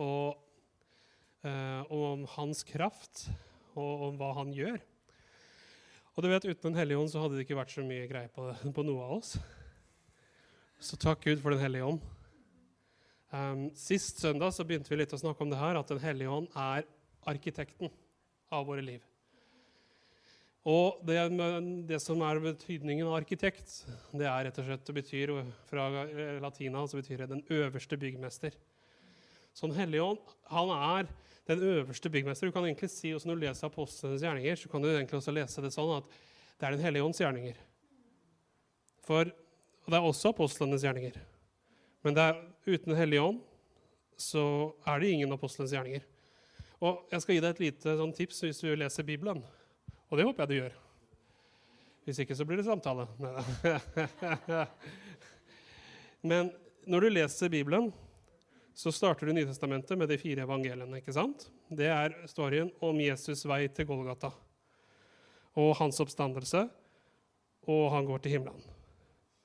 og, eh, om hans kraft og om hva han gjør. Og du vet, Uten Den hellige ånd så hadde det ikke vært så mye greie på, på noe av oss. Så takk Gud for Den hellige ånd. Um, sist søndag så begynte vi litt å snakke om det her, at Den hellige ånd er arkitekten av våre liv. Og det, det, som er betydningen av arkitekt, det er rett og slett det betyr fra latina så betyr det den øverste byggmester. Så Den hellige ånd han er den øverste byggmester. Du kan egentlig si, også Når du leser apostlenes gjerninger, så kan du egentlig også lese det sånn at det er Den hellige ånds gjerninger. For det er også apostlenes gjerninger. Men er, uten Den hellige ånd så er det ingen apostlenes gjerninger. Og Jeg skal gi deg et lite sånn tips hvis du leser Bibelen. Og det håper jeg du gjør. Hvis ikke så blir det samtale. Men når du leser Bibelen, så starter du Nytestamentet med de fire evangeliene. ikke sant? Det er storyen om Jesus' vei til Golgata. Og hans oppstandelse, og han går til himmelen.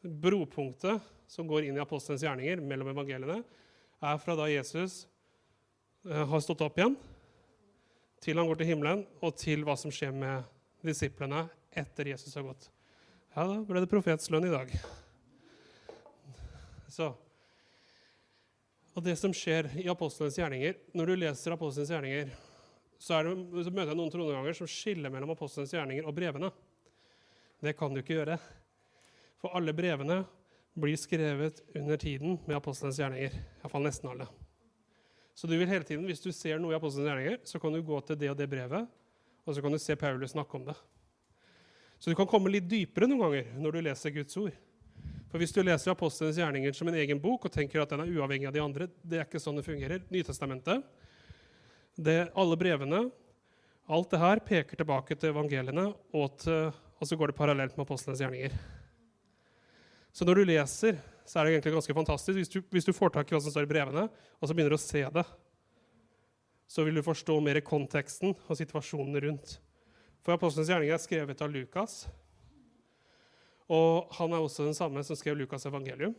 Bropunktet som går inn i apostelens gjerninger mellom evangeliene, er fra da Jesus eh, har stått opp igjen, til han går til himmelen, og til hva som skjer med disiplene etter Jesus har gått. Ja, da ble det profetslønn i dag. Så. Og det som skjer i apostelens gjerninger Når du leser apostelens gjerninger, så, det, så møter jeg noen troneganger som skiller mellom apostelens gjerninger og brevene. Det kan du ikke gjøre. For alle brevene blir skrevet under tiden med apostelens gjerninger. Iallfall nesten alle. Så du vil hele tiden, hvis du ser noe i apostelens gjerninger, så kan du gå til det og det brevet og så kan du se Paulus snakke om det. Så du kan komme litt dypere noen ganger når du leser Guds ord. For Hvis du leser Apostlenes gjerninger som en egen bok og tenker at den er uavhengig av de andre, det er ikke sånn det fungerer. Nytestamentet, det, alle brevene, alt det her peker tilbake til evangeliene, og, til, og så går det parallelt med Apostlenes gjerninger. Så når du leser, så er det egentlig ganske fantastisk. Hvis du, hvis du får tak i hva som står i brevene, og så begynner du å se det, så vil du forstå mer konteksten og situasjonen rundt. For apostlenes gjerninger er skrevet av Lukas. Og han er også den samme som skrev Lukas' evangelium.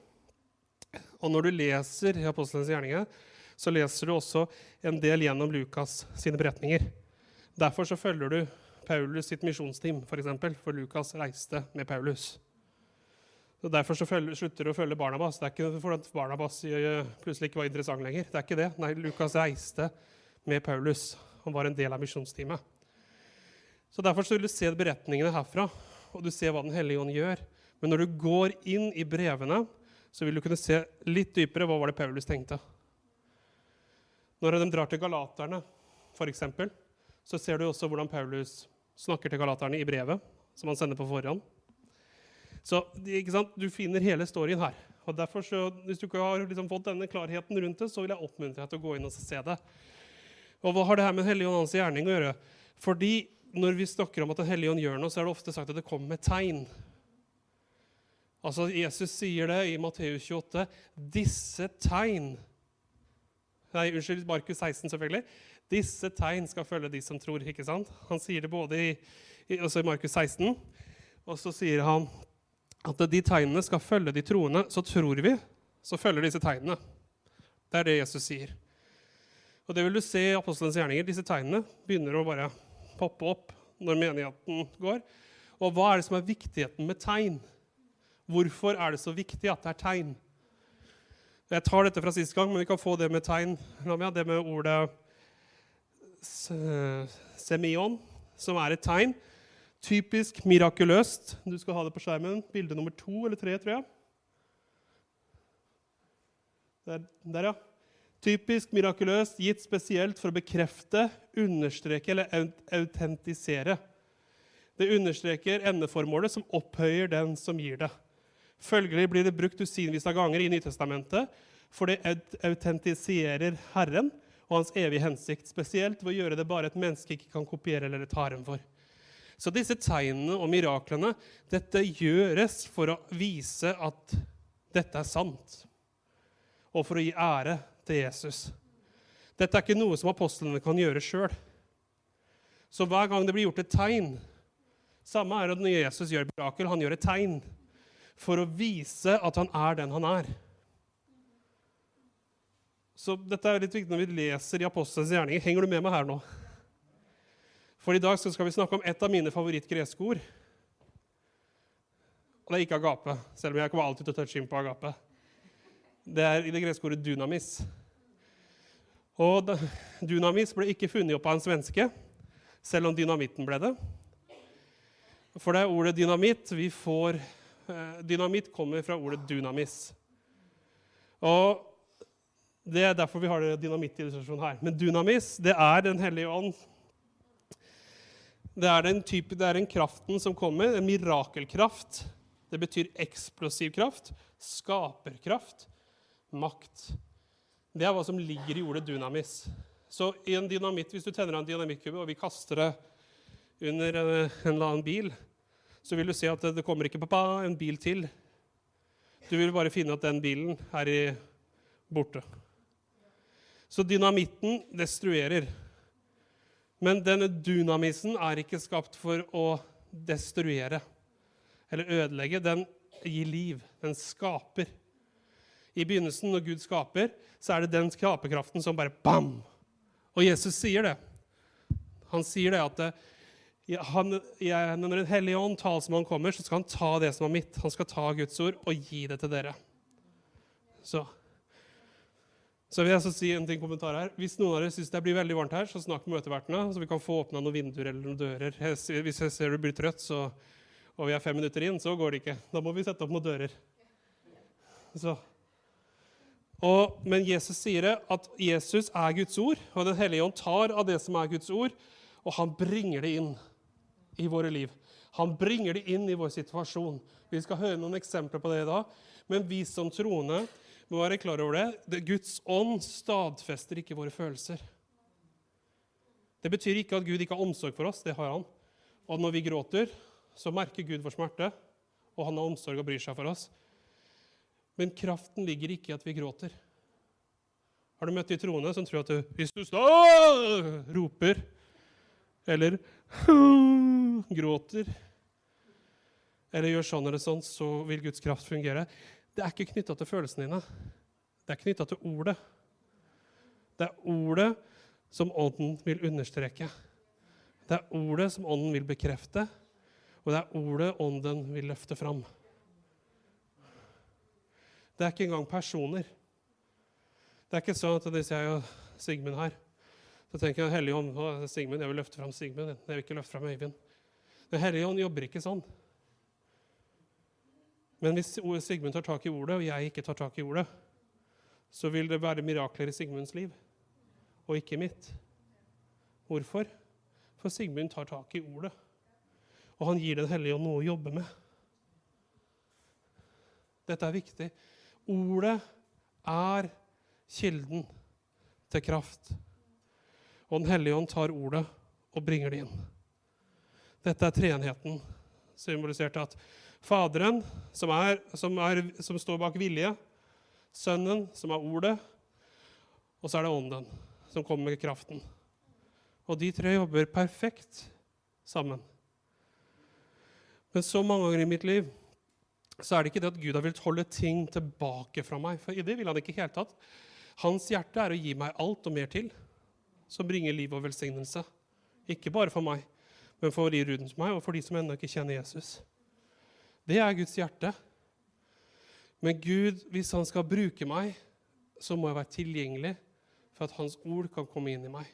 Og når du leser i Apostelens gjerninger, så leser du også en del gjennom Lukas sine beretninger. Derfor så følger du Paulus sitt misjonsteam, f.eks., for, eksempel, for Lukas reiste med Paulus. Og Derfor så følger, slutter du å følge Barnabas. Det er ikke fordi Barnabas eh, plutselig ikke var interessant lenger. Det er ikke det. Nei, Lukas reiste med Paulus. Han var en del av misjonsteamet. Så Derfor så vil du se beretningene herfra, og du ser hva Den hellige ånd gjør. Men når du går inn i brevene, så vil du kunne se litt dypere hva var det Paulus tenkte. Når de drar til galaterne, f.eks., så ser du også hvordan Paulus snakker til galaterne i brevet som han sender på forhånd. Så Du finner hele storyen her. Og derfor så, Hvis du ikke har liksom fått denne klarheten rundt det, så vil jeg oppmuntre deg til å gå inn og se det. Og hva har det her med Den hellige ånd gjerning å gjøre? Fordi når vi snakker om at Den hellige ånd gjør noe, så er det ofte sagt at det kommer med tegn. Altså, Jesus sier det i Matteus 28. Disse tegn Nei, unnskyld, Markus 16, selvfølgelig. Disse tegn skal følge de som tror. ikke sant? Han sier det både i, i, Markus 16, og så sier han at de tegnene skal følge de troende. Så tror vi, så følger disse tegnene. Det er det Jesus sier. Og det vil du se i apostelens gjerninger. Disse tegnene begynner å bare poppe opp når menigheten går. Og hva er det som er viktigheten med tegn? Hvorfor er det så viktig at det er tegn? Jeg tar dette fra sist gang, men vi kan få det med tegn. Det med ordet semion, som er et tegn. Typisk mirakuløst. Du skal ha det på skjermen. Bilde nummer to eller tre, tror jeg. Der, der ja. Typisk mirakuløst, gitt spesielt for å bekrefte, understreke eller autentisere. Det understreker endeformålet som opphøyer den som gir det. Følgelig blir det brukt dusinvis av ganger i Nytestamentet For det autentiserer Herren og hans evige hensikt, spesielt ved å gjøre det bare et menneske ikke kan kopiere eller ta æren for. Så disse tegnene og miraklene dette gjøres for å vise at dette er sant, og for å gi ære til Jesus. Dette er ikke noe som apostlene kan gjøre sjøl. Så hver gang det blir gjort et tegn Samme er det når Jesus gjør mirakel. Han gjør et tegn for å vise at han er den han er. Så dette er litt viktig når vi leser i Apostelens gjerninger. Henger du med meg her nå? For i dag skal vi snakke om et av mine favorittgreske ord. Og det er ikke agape, selv om jeg kommer alltid til å touche inn på agape. Det er i det greske ordet 'dynamis'. Og dunamis ble ikke funnet opp av en svenske, selv om dynamitten ble det. For det er ordet dynamitt vi får eh, Dynamitt kommer fra ordet 'dynamis'. Og det er derfor vi har dynamittillustrasjonen her. Men dynamis, det er Den hellige ånd. Det er den type, det er den kraften som kommer, en mirakelkraft. Det betyr eksplosiv kraft, skaperkraft, makt. Det er hva som ligger i ordet dynamis. Så i en dynamitt, hvis du tenner av en dynamittkubbe og vi kaster det under en eller annen bil, så vil du se at det- kommer ikke pappa, en bil til. Du vil bare finne at den bilen er borte. Så dynamitten destruerer. Men denne dynamisen er ikke skapt for å destruere eller ødelegge. Den gir liv. Den skaper. I begynnelsen, når Gud skaper, så er det den skaperkraften som bare bam! Og Jesus sier det. Han sier det at eh, han, jeg, når Den hellige ånd, talsmann, kommer, så skal han ta det som er mitt. Han skal ta Guds ord og gi det til dere. Så, så vil jeg så si en ting kommentar her. Hvis noen av dere syns det blir veldig varmt her, så snakk med møtevertene, så vi kan få åpna noen vinduer eller noen dører. Hvis jeg ser du blir trøtt, så, og vi er fem minutter inn, så går det ikke. Da må vi sette opp noen dører. Så. Og, men Jesus sier det at Jesus er Guds ord, og Den hellige ånd tar av det som er Guds ord, og han bringer det inn i våre liv. Han bringer det inn i vår situasjon. Vi skal høre noen eksempler på det i dag. Men vi som troende må være klar over det. det. Guds ånd stadfester ikke våre følelser. Det betyr ikke at Gud ikke har omsorg for oss. Det har han. Og når vi gråter, så merker Gud vår smerte, og han har omsorg og bryr seg for oss. Men kraften ligger ikke i at vi gråter. Har du møtt de troende som tror at du, hvis du står, roper eller gråter eller gjør sånn eller sånn, så vil Guds kraft fungere. Det er ikke knytta til følelsene dine. Det er knytta til ordet. Det er ordet som ånden vil understreke. Det er ordet som ånden vil bekrefte, og det er ordet ånden vil løfte fram. Det er ikke engang personer. Det er ikke sånn at hvis jeg og Sigmund her så tenker jeg Hellige ånd, Sigmund, jeg vil løfte fram Sigmund. Jeg vil ikke løfte fram Øyvind. Den hellige ånd jobber ikke sånn. Men hvis Sigmund tar tak i ordet, og jeg ikke tar tak i ordet, så vil det være mirakler i Sigmunds liv, og ikke mitt. Hvorfor? For Sigmund tar tak i ordet, og han gir Den hellige ånd noe å jobbe med. Dette er viktig. Ordet er kilden til kraft. Og Den hellige ånd tar ordet og bringer det inn. Dette er treenigheten, symbolisert at Faderen, som, er, som, er, som står bak vilje, Sønnen, som er ordet, og så er det Ånden, som kommer med kraften. Og de tre jobber perfekt sammen. Men så mange ganger i mitt liv så er det ikke det at Gud har villet holde ting tilbake fra meg. For i det vil han ikke i hele tatt. Hans hjerte er å gi meg alt og mer til, som bringer liv og velsignelse. Ikke bare for meg, men for de rundt meg, og for de som ennå ikke kjenner Jesus. Det er Guds hjerte. Men Gud, hvis han skal bruke meg, så må jeg være tilgjengelig for at hans ord kan komme inn i meg.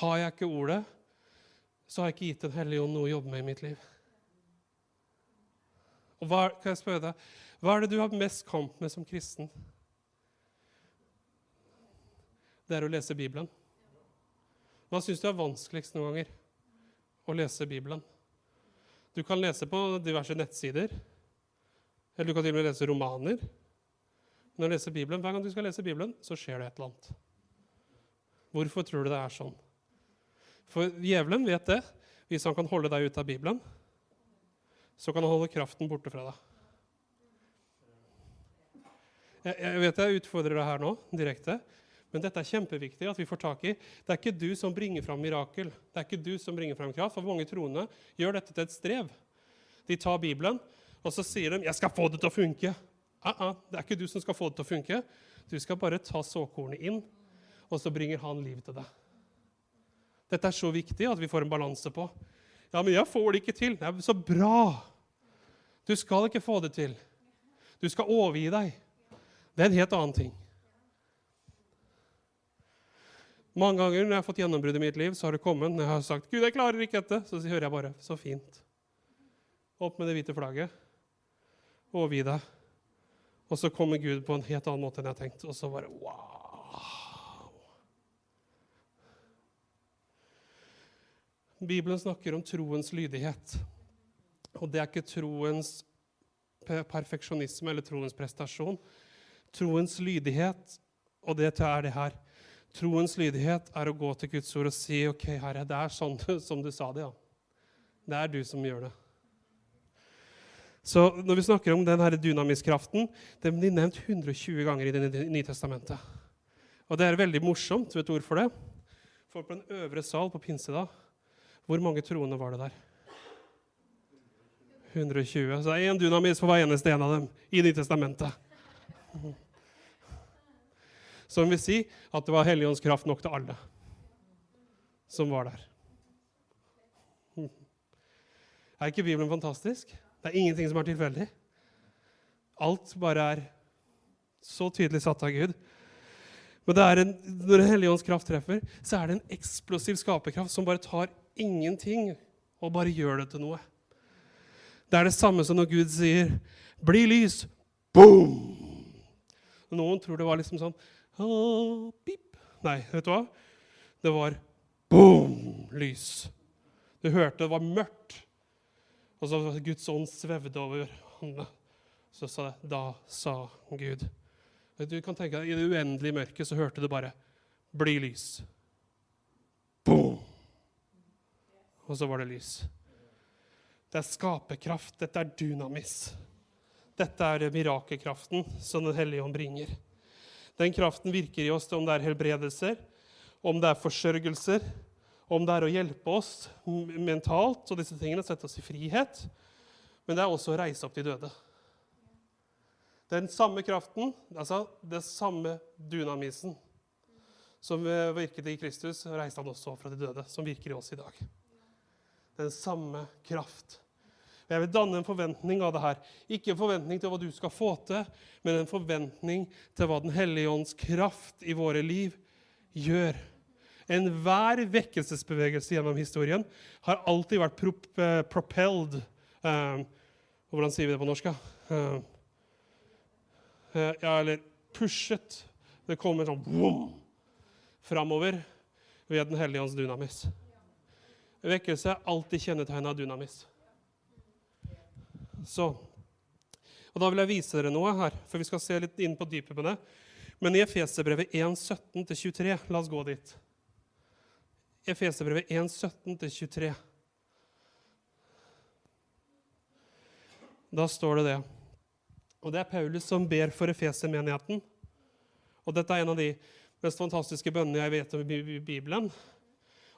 Har jeg ikke ordet, så har jeg ikke gitt Den hellige ånd noe å jobbe med i mitt liv. Og hva, kan jeg spørre deg, hva er det du har mest kamp med som kristen? Det er å lese Bibelen. Hva syns du er vanskeligst noen ganger? Å lese Bibelen. Du kan lese på diverse nettsider. Eller du kan til og med lese romaner. Men å lese Bibelen, Hver gang du skal lese Bibelen, så skjer det et eller annet. Hvorfor tror du det er sånn? For djevelen vet det. Hvis han kan holde deg ute av Bibelen, så kan han holde kraften borte fra deg. Jeg, jeg vet jeg utfordrer deg her nå direkte, men dette er kjempeviktig at vi får tak i. Det er ikke du som bringer fram mirakel. Det er ikke du som bringer fram kraft. For mange troende gjør dette til et strev. De tar Bibelen, og så sier de 'Jeg skal få det til å funke'. Uh -uh, det er ikke du som skal få det til å funke. Du skal bare ta såkornet inn, og så bringer han liv til deg. Dette er så viktig at vi får en balanse på. Ja, men jeg får det ikke til. Det er så bra. Du skal ikke få det til. Du skal overgi deg. Det er en helt annen ting. Mange ganger når jeg har fått gjennombrudd i mitt liv, så har det kommet når jeg har sagt 'Gud, jeg klarer ikke dette', så hører jeg bare 'Så fint'. Opp med det hvite flagget. Overgi deg. Og så kommer Gud på en helt annen måte enn jeg har tenkt. Og så bare wow. Bibelen snakker om troens lydighet. Og det er ikke troens perfeksjonisme eller troens prestasjon. Troens lydighet, og det er det her Troens lydighet er å gå til Guds ord og si OK, Herre, det er sånn som du sa det, ja. Det er du som gjør det. Så når vi snakker om denne dynamiskraften, den blir nevnt 120 ganger i Det nye testamentet. Og det er veldig morsomt. Vet du hvorfor det? For på den øvre sal på pinsedag, hvor mange troende var det der? 120. Så det er én dynamis for hver eneste en av dem i Nytestamentet. Som vil si at det var Helligånds kraft nok til alle som var der. Er ikke Bibelen fantastisk? Det er ingenting som er tilfeldig. Alt bare er så tydelig satt av Gud. Men en, når Den hellige ånds kraft treffer, så er det en eksplosiv skaperkraft som bare tar ingenting og bare gjør det til noe. Det er det samme som når Gud sier 'bli lys'. Boom! Noen tror det var liksom sånn Åh, pip. Nei, vet du hva? Det var boom! Lys. Du hørte det var mørkt. Og så Guds ånd svevde over hånda. Så sa det, da sa Gud. Du kan tenke deg, I det uendelige mørket så hørte du bare 'bli lys'. Boom! Og så var det lys. Det er skaperkraft. Dette er dynamis. Dette er mirakelkraften som Den hellige ånd bringer. Den kraften virker i oss om det er helbredelser, om det er forsørgelser, om det er å hjelpe oss mentalt og disse tingene, sette oss i frihet. Men det er også å reise opp de døde. Den samme kraften, altså den samme dynamisen som virket i Kristus, reiste han også fra de døde, som virker i oss i dag. Den samme kraft. Jeg vil danne en forventning av det her. Ikke en forventning til hva du skal få til, men en forventning til hva Den hellige ånds kraft i våre liv gjør. Enhver vekkelsesbevegelse gjennom historien har alltid vært prop uh, propelled uh, Hvordan sier vi det på norsk? Uh, ja, eller pushet. Det kommer sånn boom, framover ved Den hellige ånds dynamis. Vekkelse er alltid kjennetegna av dynamis. Så, og Da vil jeg vise dere noe her, for vi skal se litt inn på dypet med det. Men i Efeserbrevet 1.17-23 La oss gå dit. Efeserbrevet 1.17-23. Da står det det. Og det er Paulus som ber for Efeser-menigheten. Og dette er en av de mest fantastiske bønnene jeg vet om i Bibelen.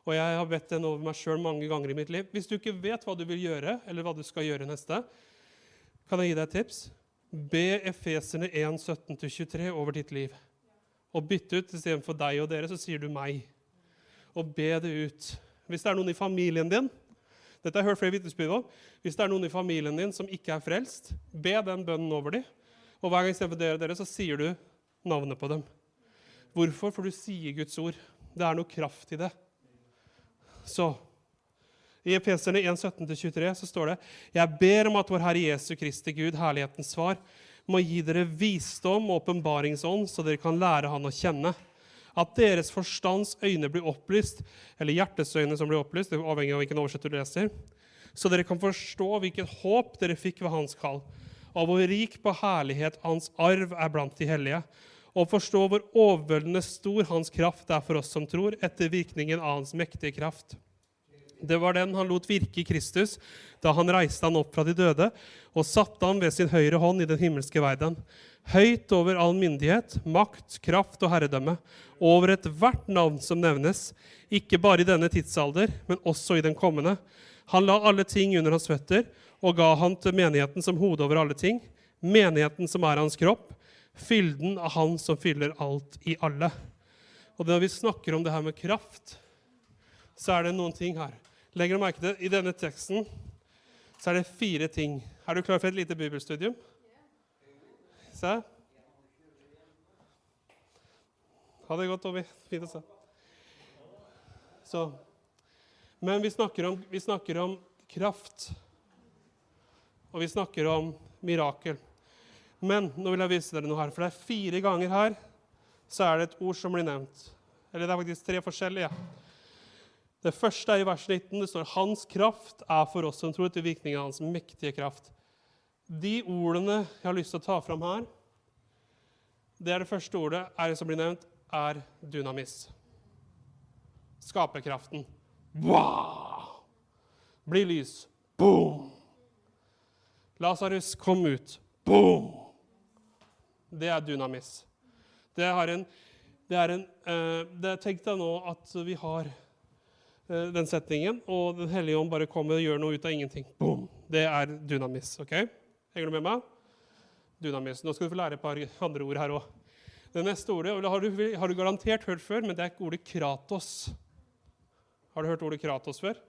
Og jeg har bedt den over meg sjøl mange ganger i mitt liv. Hvis du ikke vet hva du vil gjøre, eller hva du skal gjøre neste, kan jeg gi deg et tips. Be Efeserne 1, 17-23 over ditt liv. Og bytte ut istedenfor deg og dere, så sier du meg og be det ut. Hvis det er noen i familien din dette har jeg hørt flere vitnesbyrd om, hvis det er noen i familien din som ikke er frelst, be den bønnen over dem. Og hver gang istedenfor dere, dere, så sier du navnet på dem. Hvorfor? For du sier Guds ord. Det er noe kraft i det. Så i Efeserne 1, 17-23 så står det Jeg ber om at vår Herre Jesu Kristi Gud, herlighetens svar, må gi dere visdom og åpenbaringsånd, så dere kan lære Han å kjenne. At deres forstands øyne blir opplyst, eller hjertets øyne som blir opplyst, det avhengig av hvilken oversett du leser, så dere kan forstå hvilket håp dere fikk ved hans kall, og hvor rik på herlighet hans arv er blant de hellige, og forstå hvor overveldende stor hans kraft er for oss som tror, etter virkningen av hans mektige kraft. Det var den han lot virke i Kristus da han reiste han opp fra de døde og satte han ved sin høyre hånd i den himmelske verden, høyt over all myndighet, makt, kraft og herredømme, over ethvert navn som nevnes, ikke bare i denne tidsalder, men også i den kommende. Han la alle ting under hans føtter og ga han til menigheten som hode over alle ting, menigheten som er hans kropp, fylden av Han som fyller alt i alle. Og Når vi snakker om det her med kraft, så er det noen ting her. Legger du merke til I denne teksten så er det fire ting. Er du klar for et lite bibelstudium? Se. Ha det godt, Ovi. Fint å se. Så. Men vi snakker, om, vi snakker om kraft. Og vi snakker om mirakel. Men nå vil jeg vise dere noe her, for det er fire ganger her så er det et ord som blir nevnt. Eller det er faktisk tre forskjellige. Det første er i vers 19. Det står 'Hans kraft er for oss som tror til virkningen av hans mektige kraft'. De ordene jeg har lyst til å ta fram her, det er det første ordet er, som blir nevnt, er dynamis. Skaperkraften. Wow! Blir lys. Boom! Lasarus, kom ut. Boom! Det er dynamis. Det, en, det er en uh, det, Tenk deg nå at vi har uh, den setningen, og Den hellige ånd bare kommer og gjør noe ut av ingenting. Boom! Det er dynamis. ok? Henger du med meg? Dynamis. Nå skal du få lære et par andre ord her òg. Det neste ordet har du, har du garantert hørt før, men det er ordet kratos. Har du hørt ordet kratos før?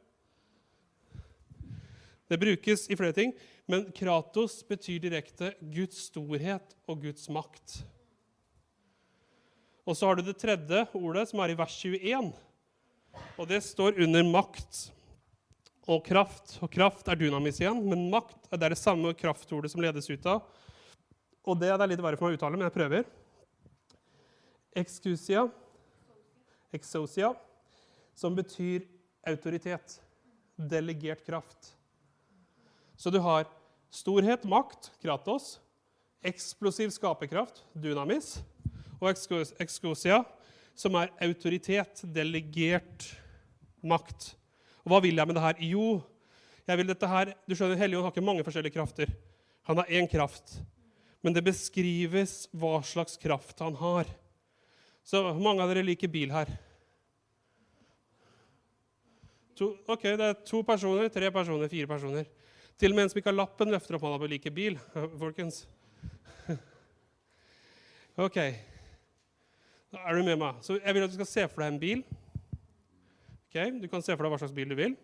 Det brukes i flere ting, men kratos betyr direkte Guds storhet og Guds makt. Og så har du det tredje ordet, som er i vers 21. Og det står under makt og kraft. Og kraft er dynamis igjen, men makt er det samme kraftordet som ledes ut av. Og det, er litt verre for meg å uttale, men jeg prøver. Excusia, exosia, som betyr autoritet. Delegert kraft. Så du har storhet, makt, kratos, eksplosiv skaperkraft, dynamis, og excosia, som er autoritet, delegert makt. Og hva vil jeg med det her? Jo, jeg vil dette her, du skjønner, Helligånd har ikke mange forskjellige krafter. Han har én kraft. Men det beskrives hva slags kraft han har. Så mange av dere liker bil her. To, ok, Det er to personer, tre personer, fire personer. Til og med en som ikke har lappen, løfter opp hånda på like bil. folkens. Ok. Da er du med meg? Så Jeg vil at du skal se for deg en bil. Ok, Du kan se for deg hva slags bil du vil.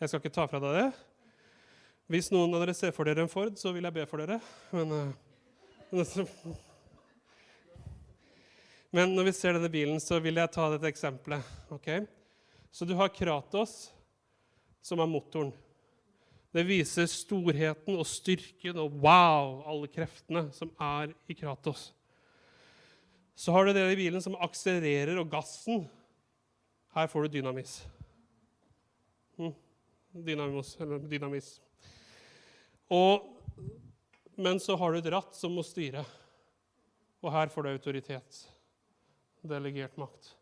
Jeg skal ikke ta fra deg det. Hvis noen av dere ser for dere en Ford, så vil jeg be for dere. Men, uh, men når vi ser denne bilen, så vil jeg ta dette eksempelet. Okay? Så du har Kratos, som er motoren. Det viser storheten og styrken og wow, alle kreftene som er i Kratos. Så har du det i bilen som akselererer, og gassen. Her får du dynamis. Hm. Dynamos, eller dynamis. Og, men så har du et ratt som må styre. Og her får du autoritet. Delegert makt.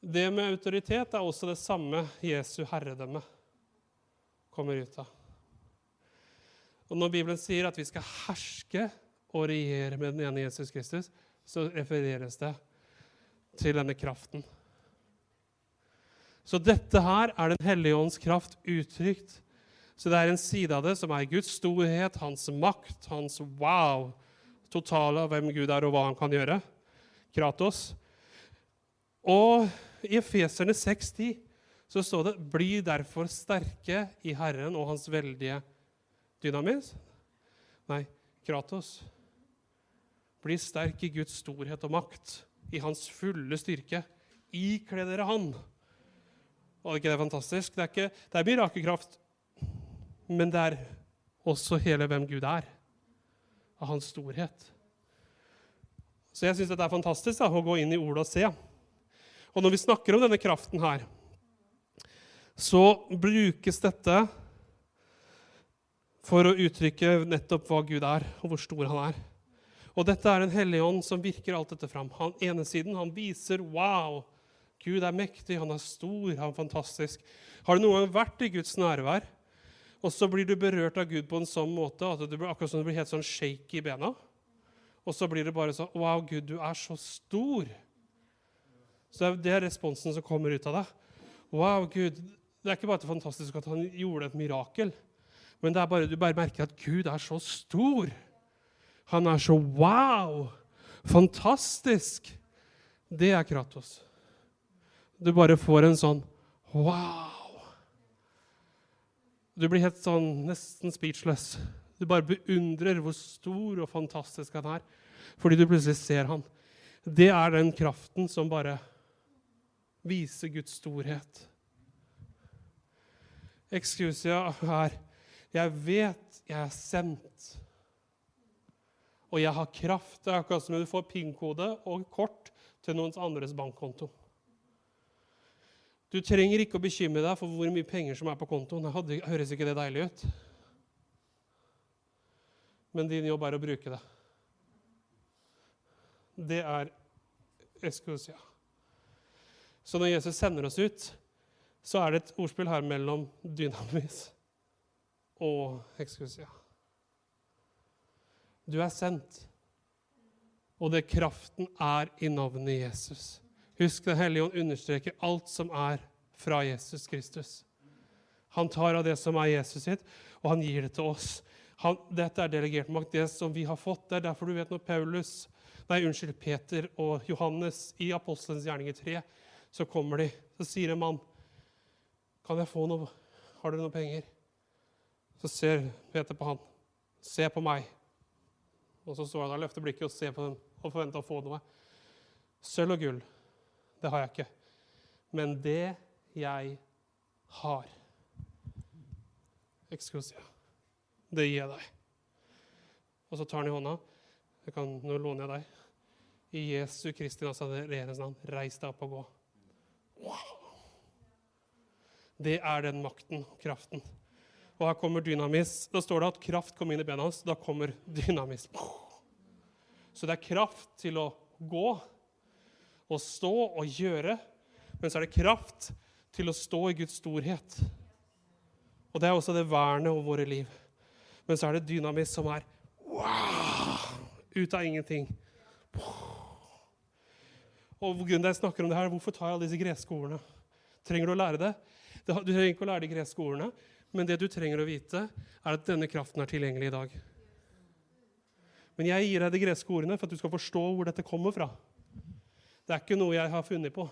Det med autoritet er også det samme Jesu herredømme kommer ut av. Og Når Bibelen sier at vi skal herske og regjere med den ene Jesus Kristus, så refereres det til denne kraften. Så dette her er Den hellige ånds kraft uttrykt. Så det er en side av det som er Guds storhet, hans makt, hans wow, totale av hvem Gud er, og hva han kan gjøre. Kratos. Og i Efeserne 6,10 så står det 'Bli derfor sterke i Herren og Hans veldige dynamis'. Nei, Kratos. Bli sterk i Guds storhet og makt, i Hans fulle styrke. Ikle dere Han. Og er ikke det fantastisk? Det er, ikke, det er mirakelkraft, men det er også hele hvem Gud er, av Hans storhet. Så jeg syns det er fantastisk da, å gå inn i ordet og se. Og når vi snakker om denne kraften her, så brukes dette for å uttrykke nettopp hva Gud er, og hvor stor han er. Og dette er en hellig ånd som virker alt dette fram. Han ene siden, han viser wow, Gud er mektig, han er stor, han er fantastisk. Har du noen gang vært i Guds nærvær, og så blir du berørt av Gud på en sånn måte at du blir akkurat som du blir helt sånn shake i bena? Og så blir det bare sånn Wow, Gud, du er så stor. Så det er responsen som kommer ut av deg. Wow, Gud. Det er ikke bare fantastisk at han gjorde et mirakel, men bare, du bare merker at Gud er så stor. Han er så wow! Fantastisk! Det er Kratos. Du bare får en sånn wow. Du blir helt sånn nesten speechless. Du bare beundrer hvor stor og fantastisk han er, fordi du plutselig ser han. Det er den kraften som bare viser Guds storhet. Excusia er Jeg vet jeg er sendt, og jeg har kraft. Det er akkurat som om du får PIN-kode og kort til noens andres bankkonto. Du trenger ikke å bekymre deg for hvor mye penger som er på kontoen. Det høres ikke det deilig ut? Men din jobb er å bruke det. Det er eskusia. Så når Jesus sender oss ut, så er det et ordspill her mellom dynamis og ekskusia. Du er sendt, og det kraften er i navnet Jesus. Husk, Den hellige ånd understreker alt som er fra Jesus Kristus. Han tar av det som er Jesus sitt, og han gir det til oss. Han, dette er delegert makt, det som vi har fått. Det er derfor du vet når Paulus, nei, unnskyld, Peter og Johannes i Apostelens gjerninger 3, så kommer de. Så sier en mann, 'Kan jeg få noe? Har dere noe penger?' Så ser Peter på han. 'Se på meg.' Og så står han der, løfter blikket og ser på dem og forventer å få noe. Sølv og gull det har jeg ikke. Men det jeg har Excusia. Det gir jeg deg. Og så tar han i hånda. Kan, nå låner jeg deg. I Jesu Kristi Nazarenes navn, reis deg opp og gå. Wow! Det er den makten, kraften. Og her kommer dynamis. Da står det at kraft kom inn i bena hans. Da kommer dynamis. Så det er kraft til å gå og stå og gjøre, men så er det kraft til å stå i Guds storhet. Og det er også det vernet over våre liv. Men så er det dynamis som er wow, ut av ingenting. Og grunnen til jeg snakker om det her, Hvorfor tar jeg alle disse greske ordene? Trenger du å lære det? Du trenger ikke å lære de greske ordene, men det du trenger å vite, er at denne kraften er tilgjengelig i dag. Men jeg gir deg de greske ordene for at du skal forstå hvor dette kommer fra. Det er ikke noe jeg har funnet på.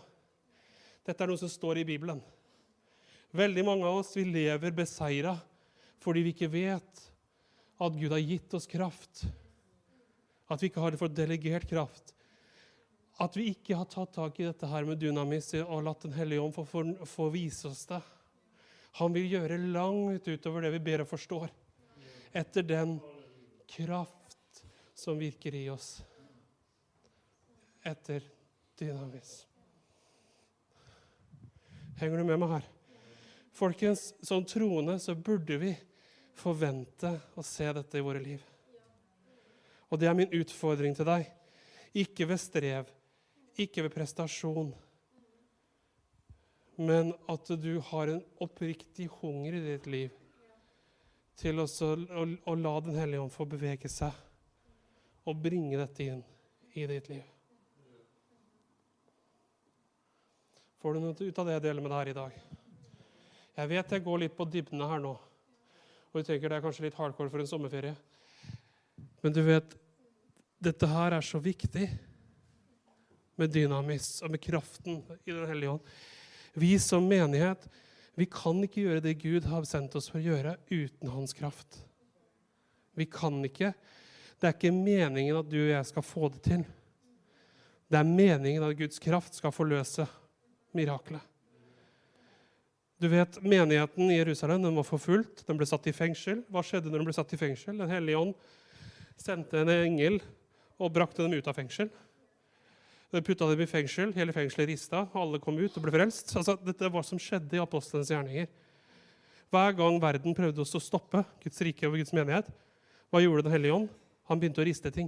Dette er noe som står i Bibelen. Veldig mange av oss vi lever beseira fordi vi ikke vet at Gud har gitt oss kraft. At vi ikke har fått delegert kraft. At vi ikke har tatt tak i dette her med dynamis og latt Den hellige ånd få, få vise oss det. Han vil gjøre langt utover det vi ber og forstår, etter den kraft som virker i oss. Etter dynamis. Henger du med meg her? Folkens, som troende så burde vi forvente å se dette i våre liv. Og det er min utfordring til deg. Ikke ved strev, ikke ved prestasjon, men at du har en oppriktig hunger i ditt liv til å, å, la Den hellige ånd få bevege seg og bringe dette inn i ditt liv. Får du noe ut av det jeg deler med deg her i dag? Jeg vet jeg går litt på dybdene her nå, og du tenker det er kanskje litt hardcore for en sommerferie. Men du vet, dette her er så viktig med dynamis og med kraften i Den hellige ånd. Vi som menighet vi kan ikke gjøre det Gud har sendt oss for å gjøre, uten hans kraft. Vi kan ikke. Det er ikke meningen at du og jeg skal få det til. Det er meningen at Guds kraft skal forløse miraklet. Du vet, Menigheten i Jerusalem den var forfulgt, den ble satt i fengsel. Hva skjedde når den ble satt i fengsel? Den hellige ånd sendte en engel og brakte dem ut av fengsel. Putta dem i fengsel, hele fengselet rista, alle kom ut og ble frelst. Altså, dette var som skjedde i apostlenes gjerninger. Hver gang verden prøvde å stoppe Guds rike og Guds menighet, hva gjorde Den hellige ånd? Han begynte å riste ting.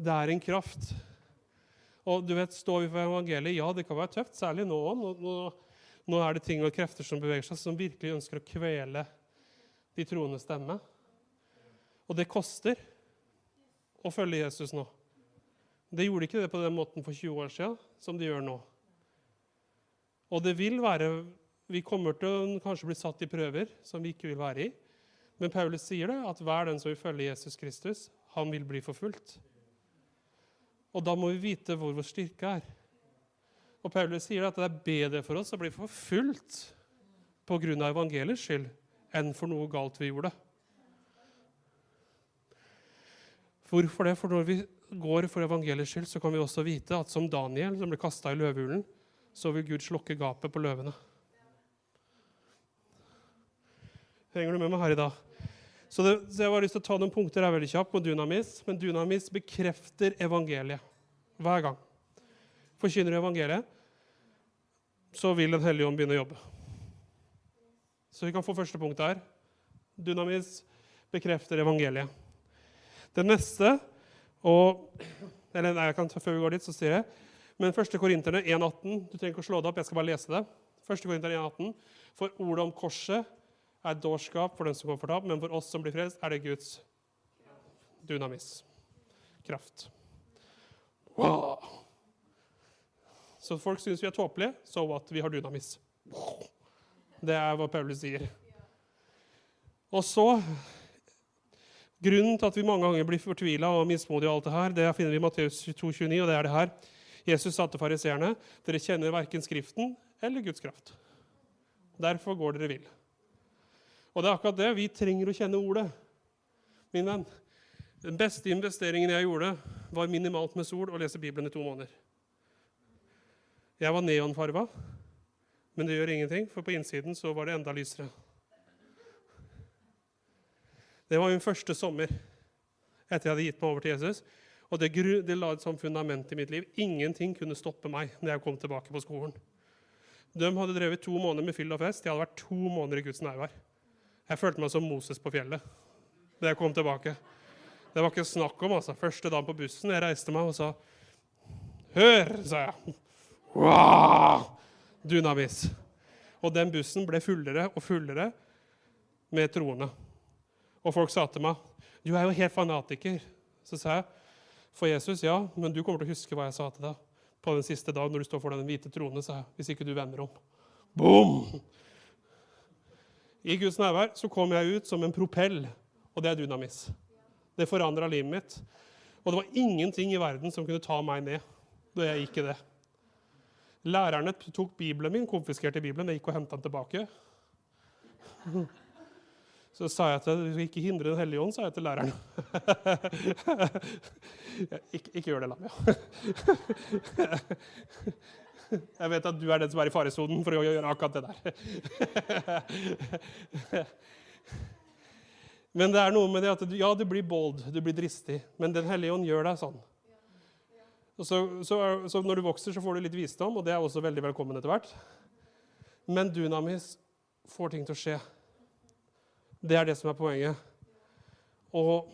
Det er en kraft. Og du vet, Står vi for evangeliet? Ja, det kan være tøft, særlig nå. Nå, nå, nå er det ting og krefter som beveger seg, som virkelig ønsker å kvele de troende stemme. Og det koster å følge Jesus nå. Det gjorde ikke det på den måten for 20 år siden som det gjør nå. Og det vil være Vi kommer til å kanskje bli satt i prøver som vi ikke vil være i. Men Paulus sier det, at hver den som vil følge Jesus Kristus, han vil bli forfulgt. Og da må vi vite hvor vår styrke er. Og Paulus sier at det er bedre for oss å bli forfulgt pga. evangeliets skyld enn for noe galt vi gjorde. Hvorfor det? For når vi går for evangeliets skyld, så kan vi også vite at som Daniel, som ble kasta i løvehulen, så vil Gud slokke gapet på løvene. Henger du med meg her i dag? Så, det, så Jeg har lyst til å ta noen punkter her veldig kjapt på Dunamis. Men Dunamis bekrefter evangeliet hver gang. Forkynner du evangeliet, så vil Den hellige ånd begynne å jobbe. Så vi kan få første punkt her. Dunamis bekrefter evangeliet. Det neste og, eller nei, jeg kan Før vi går dit, så sier jeg Men 1. Korinterne 1,18 Du trenger ikke å slå det opp, jeg skal bare lese det. 1. Korinterne 1,18 For ordet om korset er dårskap for den som går fortapt, men for oss som blir frelst, er det Guds dunamis. Kraft. Wow. Så folk syns vi er tåpelige, så so what? Vi har dunamis. Det er hva Paulus sier. Og så Grunnen til at vi mange ganger blir fortvila og mismodige, og alt det her, det finner vi i Matteus 22, 29, og det er det her. Jesus sa til fariseerne, dere kjenner verken Skriften eller Guds kraft. Derfor går dere vill. Og det er akkurat det. Vi trenger å kjenne ordet. Min venn, den beste investeringen jeg gjorde, var minimalt med sol og lese Bibelen i to måneder. Jeg var neonfarva, men det gjør ingenting, for på innsiden så var det enda lysere. Det var min første sommer etter jeg hadde gitt meg over til Jesus. Og det, det la et sånt fundament i mitt liv. Ingenting kunne stoppe meg når jeg kom tilbake på skolen. De hadde drevet to måneder med fyll og fest. Jeg hadde vært to måneder i Guds nærvær. Jeg følte meg som Moses på fjellet da jeg kom tilbake. Det var ikke snakk om. altså. Første dagen på bussen jeg reiste meg og sa Hør, sa jeg. Wow! Dunamis. Og den bussen ble fullere og fullere med troende. Og folk sa til meg, 'Du er jo helt fanatiker.' Så sa jeg, 'For Jesus, ja, men du kommer til å huske hva jeg sa til deg på den siste dagen når du står for den hvite trone', sa jeg, 'hvis ikke du vender om'. Boom! I Guds nærvær så kom jeg ut som en propell, og det er dynamis. Det forandra livet mitt. Og det var ingenting i verden som kunne ta meg ned da jeg gikk i det. Lærerne tok Bibelen min, konfiskerte Bibelen, jeg gikk og henta den tilbake. Så sa jeg til du ikke hindre Den hellige ånd, sa jeg til læreren. ikke, ikke, gjør det, Lamia. jeg vet at du er den som er i faresonen for å gjøre akkurat det der. men det er noe med det at ja, du blir bold, du blir dristig, men Den hellige ånd gjør deg sånn. Så, så, så, når du vokser, så får du litt visdom, og det er også veldig velkommen etter hvert. Men dunamis får ting til å skje. Det er det som er poenget. Og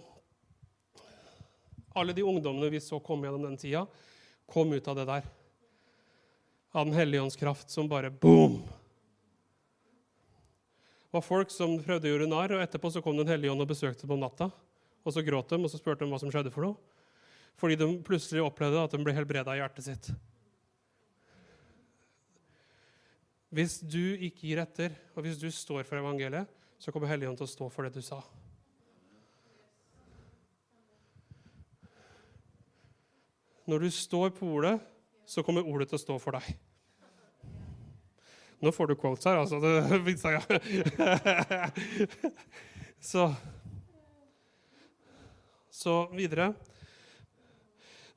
alle de ungdommene vi så komme gjennom den tida, kom ut av det der. Av Den hellige ånds kraft som bare boom! Det var folk som prøvde å gjøre narr, og etterpå så kom Den hellige ånd og besøkte dem om natta. Og så gråt de, og så spurte de hva som skjedde for noe. Fordi de plutselig opplevde at de ble helbreda i hjertet sitt. Hvis du ikke gir etter, og hvis du står for evangeliet, så kommer Helligånd til å stå for det du sa. Når du står på ordet, så kommer ordet til å stå for deg. Nå får du quotes her, altså. Så, så videre.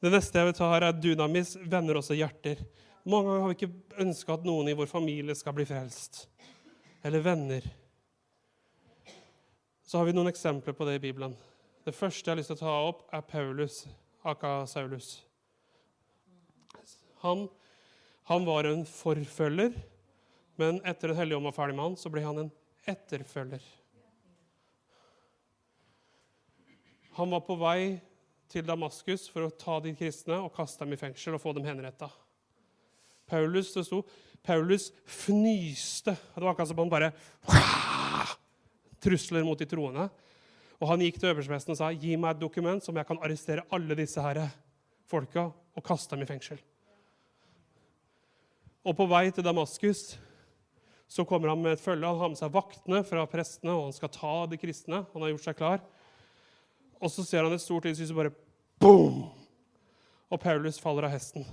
Det neste jeg vil ta her, er dynamis venner også hjerter. Mange ganger har vi ikke ønska at noen i vår familie skal bli frelst. Eller venner så har vi noen eksempler på det i Bibelen. Det første jeg har lyst til å ta opp, er Paulus, aka Saulus. Han, han var en forfølger Men etter Den hellige ånd var ferdig med han, så ble han en etterfølger. Han var på vei til Damaskus for å ta de kristne og kaste dem i fengsel og få dem henretta. Paulus det sto, Paulus fnyste. Det var akkurat som han bare Trusler mot de troende. Og han gikk til øverstepresten og sa, 'Gi meg et dokument som jeg kan arrestere alle disse her folka og kaste dem i fengsel.' Og på vei til Damaskus så kommer han med et følge. Han har med seg vaktene fra prestene, og han skal ta de kristne. Han har gjort seg klar. Og så ser han et stort lys, og bare boom! Og Paulus faller av hesten.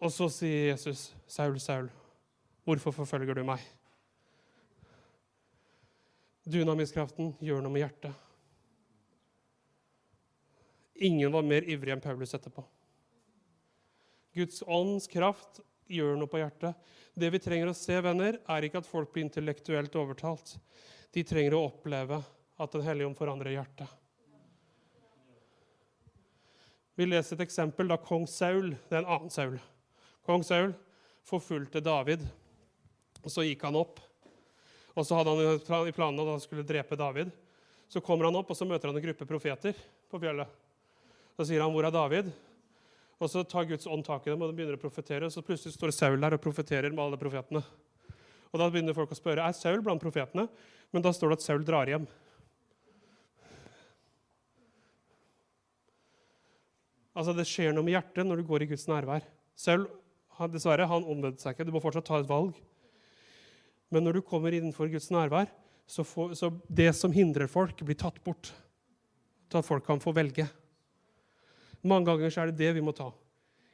Og så sier Jesus, 'Saul, Saul, hvorfor forfølger du meg?' Dynamiskraften gjør noe med hjertet. Ingen var mer ivrig enn Paulus etterpå. Guds ånds kraft gjør noe på hjertet. Det vi trenger å se, venner, er ikke at folk blir intellektuelt overtalt. De trenger å oppleve at Den hellige ånd forandrer hjertet. Vi leser et eksempel da kong Saul Det er en annen Saul. Kong Saul forfulgte David. og Så gikk han opp. Og så hadde han i planen at han skulle drepe David. Så kommer han opp og så møter han en gruppe profeter på fjellet. Da sier han, 'Hvor er David?' Og Så tar Guds ånd tak i dem og de begynner å profetere. Og så plutselig står Saul der og profeterer med alle profetene. Og Da begynner folk å spørre er Saul blant profetene. Men da står det at Saul drar hjem. Altså, Det skjer noe med hjertet når du går i Guds nærvær. Saul dessverre, han omvendte seg ikke. Du må fortsatt ta et valg. Men når du kommer innenfor Guds nærvær, så, får, så det som hindrer folk, blir tatt bort. Til at folk kan få velge. Mange ganger så er det det vi må ta.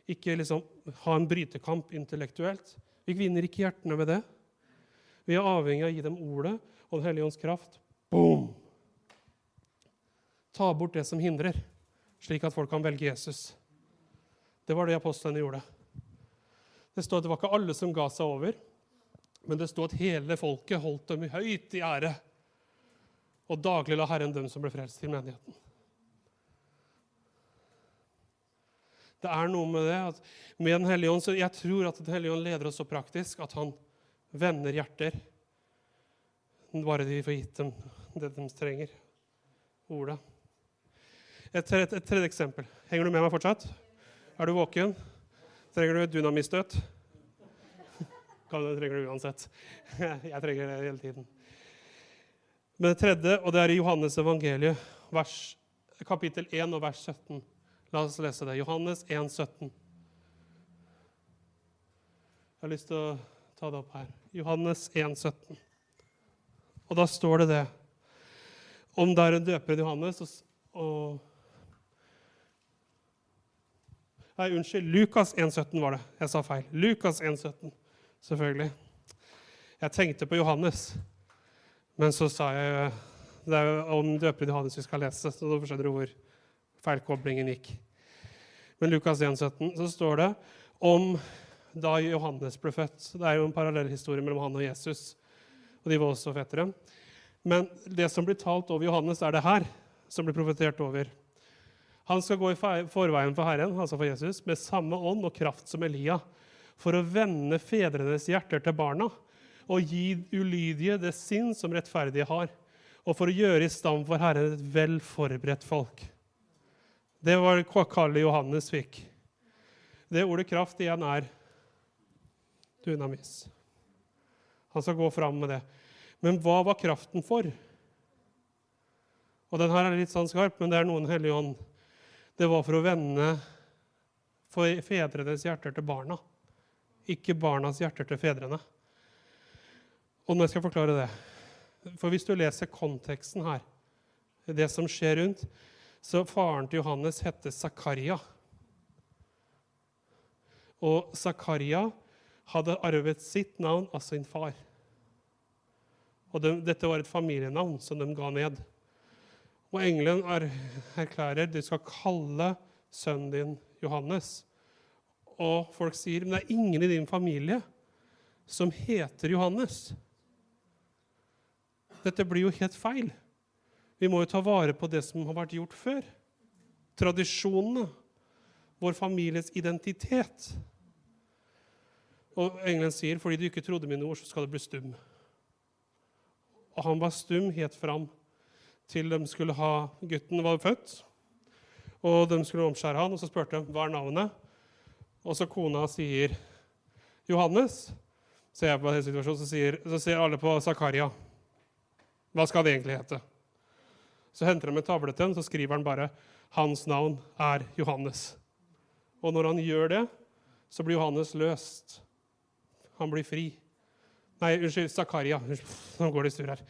Ikke liksom ha en brytekamp intellektuelt. Vi vinner ikke hjertene med det. Vi er avhengig av å gi dem ordet og Den hellige ånds kraft. Boom! Ta bort det som hindrer slik at folk kan velge Jesus. Det var det apostlene gjorde. Det står at det var ikke alle som ga seg over, men det sto at hele folket holdt dem høyt i ære. Og daglig la Herren dem som ble frelst, til menigheten. Det er noe med det at med Den hellige ånd, Jeg tror at Den hellige ånd leder oss så praktisk at han vender hjerter. Bare de får gitt dem det de trenger. Ordet. Et tredje, et tredje, eksempel. Henger du med meg fortsatt? Er du våken? Trenger du et dynamiststøt? Det trenger du uansett. Jeg trenger det hele tiden. Men det tredje, og det er i Johannes evangeliet, vers, kapittel 1 og vers 17. La oss lese det. Johannes 1, 17. Jeg har lyst til å ta det opp her. Johannes 1, 17. Og da står det det. Om det er en døper Johannes og, og Nei, unnskyld. Lukas 1,17 var det. Jeg sa feil. Lukas 1,17. Selvfølgelig. Jeg tenkte på Johannes, men så sa jeg det er jo om døperen Johannes vi skal lese, så da skjønner du hvor feilkoblingen gikk. Men Lukas 1, 17, så står det om da Johannes ble født. Det er jo en parallellhistorie mellom han og Jesus. Og de var også fettere. Men det som blir talt over Johannes, er det her som blir profetert over. Han skal gå i forveien for Herren, altså for Jesus, med samme ånd og kraft som Elia, for å vende fedrenes hjerter til barna og gi ulydige det sinn som rettferdige har, og for å gjøre i stand for Herren et vel forberedt folk. Det var hva Kalle Johannes fikk. Det ordet kraft igjen er dynamis. Han skal gå fram med det. Men hva var kraften for? Og den her er litt sånn skarp, men det er noen hellige ånd det var for å vende fedrenes hjerter til barna, ikke barnas hjerter til fedrene. Og nå skal jeg forklare det. For hvis du leser konteksten her, det som skjer rundt, så faren til Johannes hette Zakaria. Og Zakaria hadde arvet sitt navn av sin far. Og de, dette var et familienavn som de ga ned. Og engelen erklærer du skal kalle sønnen din Johannes. Og folk sier men det er ingen i din familie som heter Johannes. Dette blir jo helt feil. Vi må jo ta vare på det som har vært gjort før. Tradisjonene. Vår families identitet. Og engelen sier, 'Fordi du ikke trodde mine ord, så skal du bli stum'. Og han var stum helt fram til de skulle ha gutten var født. Og de skulle omskjære han, og så spurte de hva er navnet. Og så kona sier Johannes. Så jeg på den situasjonen, så sier, så ser alle på Zakaria. Hva skal det egentlig hete? Så henter de en tavle til ham, så skriver han bare 'Hans navn er Johannes'. Og når han gjør det, så blir Johannes løst. Han blir fri. Nei, unnskyld, Zakaria. Nå går det i surr her.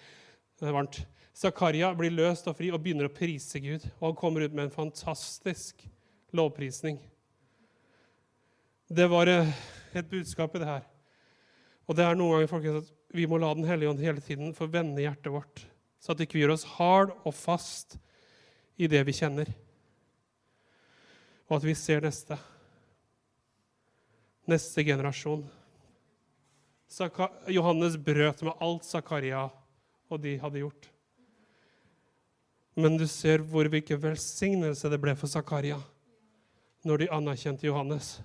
Det er varmt. Zakaria blir løst og fri og begynner å prise Gud. Og han kommer ut med en fantastisk lovprisning. Det var eh, et budskap i det her. Og det er noen ganger folkens, at vi må la Den hellige ånd hele tiden få vende hjertet vårt, så at vi ikke gjør oss hard og fast i det vi kjenner, og at vi ser neste. Neste generasjon. Saka Johannes brøt med alt Zakaria og de hadde gjort. Men du ser hvor hvilken velsignelse det ble for Zakaria når de anerkjente Johannes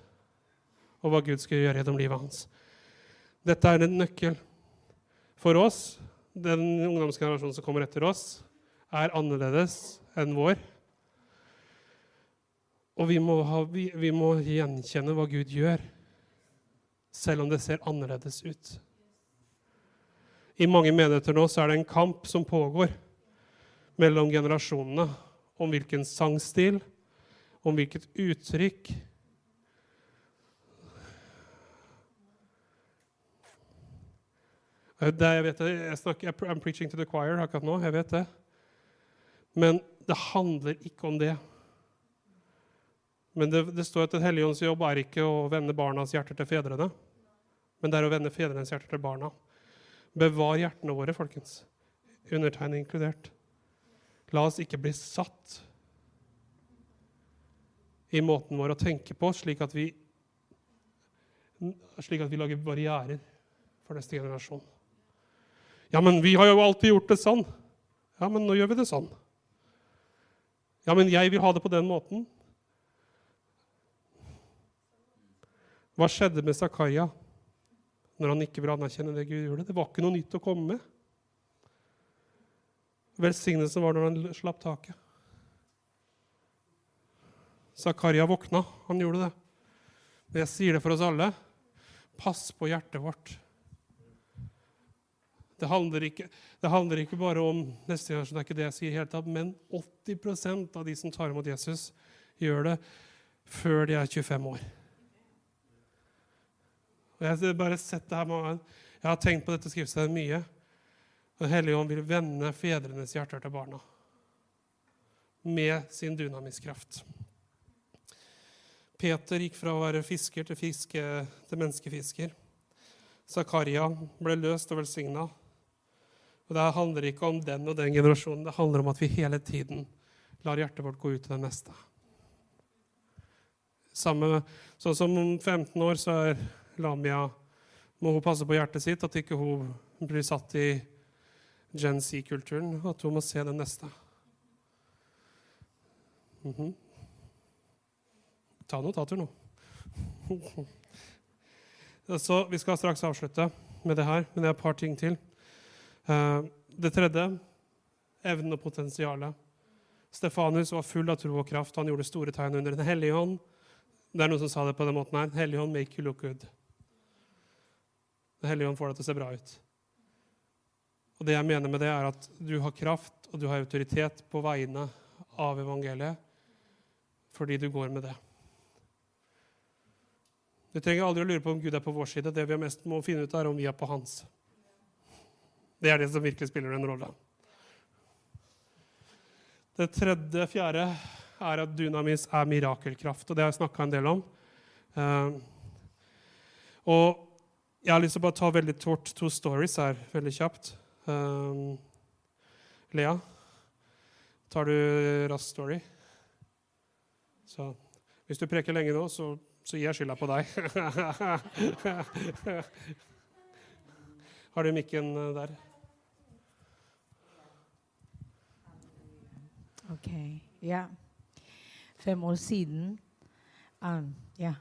og hva Gud skulle gjøre gjennom livet hans. Dette er en nøkkel for oss. Den ungdomsgenerasjonen som kommer etter oss, er annerledes enn vår. Og vi må, ha, vi, vi må gjenkjenne hva Gud gjør, selv om det ser annerledes ut. I mange menigheter nå så er det en kamp som pågår mellom generasjonene om hvilken sangstil, om hvilket uttrykk det, jeg vet det, jeg snakker, I'm preaching to the choir akkurat nå. jeg vet det. Men det handler ikke om det. Men det, det står at Den hellige ånds jobb er ikke å vende barnas hjerter til fedrene, men det er å vende fedrenes hjerter til barna. Bevar hjertene våre, folkens. Undertegnet inkludert. La oss ikke bli satt i måten vår å tenke på, slik at vi, slik at vi lager barrierer for neste generasjon. Ja, men vi har jo alltid gjort det sånn. Ja, men nå gjør vi det sånn. Ja, men jeg vil ha det på den måten. Hva skjedde med Zakaria når han ikke ville anerkjenne det Gud gjorde? Det var ikke noe nytt å komme med. Velsignelsen var når han slapp taket. Zakaria våkna. Han gjorde det. Men jeg sier det for oss alle. Pass på hjertet vårt. Det handler, ikke, det handler ikke, bare om neste år, så det er ikke det jeg sier helt tatt, men 80% av de som tar imot Jesus, gjør det før de er 25 år. Og jeg, har bare sett det her, jeg har tenkt på dette skriftstedet mye. Den hellige ånd vil vende fedrenes hjerter til barna med sin dynamiskraft. Peter gikk fra å være fisker til, fiske, til menneskefisker. Zakaria ble løst og velsigna. Og Det handler ikke om den og den generasjonen. Det handler om at vi hele tiden lar hjertet vårt gå ut til det neste. Samme, sånn som om 15 år så er Lamia må hun passe på hjertet sitt, at ikke hun blir satt i Gen Z-kulturen, at hun må se det neste. Mm -hmm. Ta notater nå. så Vi skal straks avslutte med det her, men det er et par ting til. Eh, det tredje evnen og potensialet. Stefanus var full av tro og kraft. Han gjorde store tegn under Den hellige hånd. Det er noen som sa det på den måten her. Den hellige hånd make you look good. Den hellige hånd får deg til å se bra ut. Og det jeg mener med det, er at du har kraft og du har autoritet på vegne av evangeliet fordi du går med det. Du trenger aldri å lure på om Gud er på vår side. Det vi mest må finne ut, er om vi er på hans. Det er det som virkelig spiller en rolle. Det tredje, fjerde, er at dynamis er mirakelkraft. Og det har jeg snakka en del om. Uh, og jeg har lyst til å bare ta veldig tort to stories her, veldig kjapt. Uh, Lea, tar du rask story? Så hvis du preker lenge nå, så, så gir jeg skylda på deg. Har du mikken eh, der? Okay, yeah. Fem år siden. Um, yeah.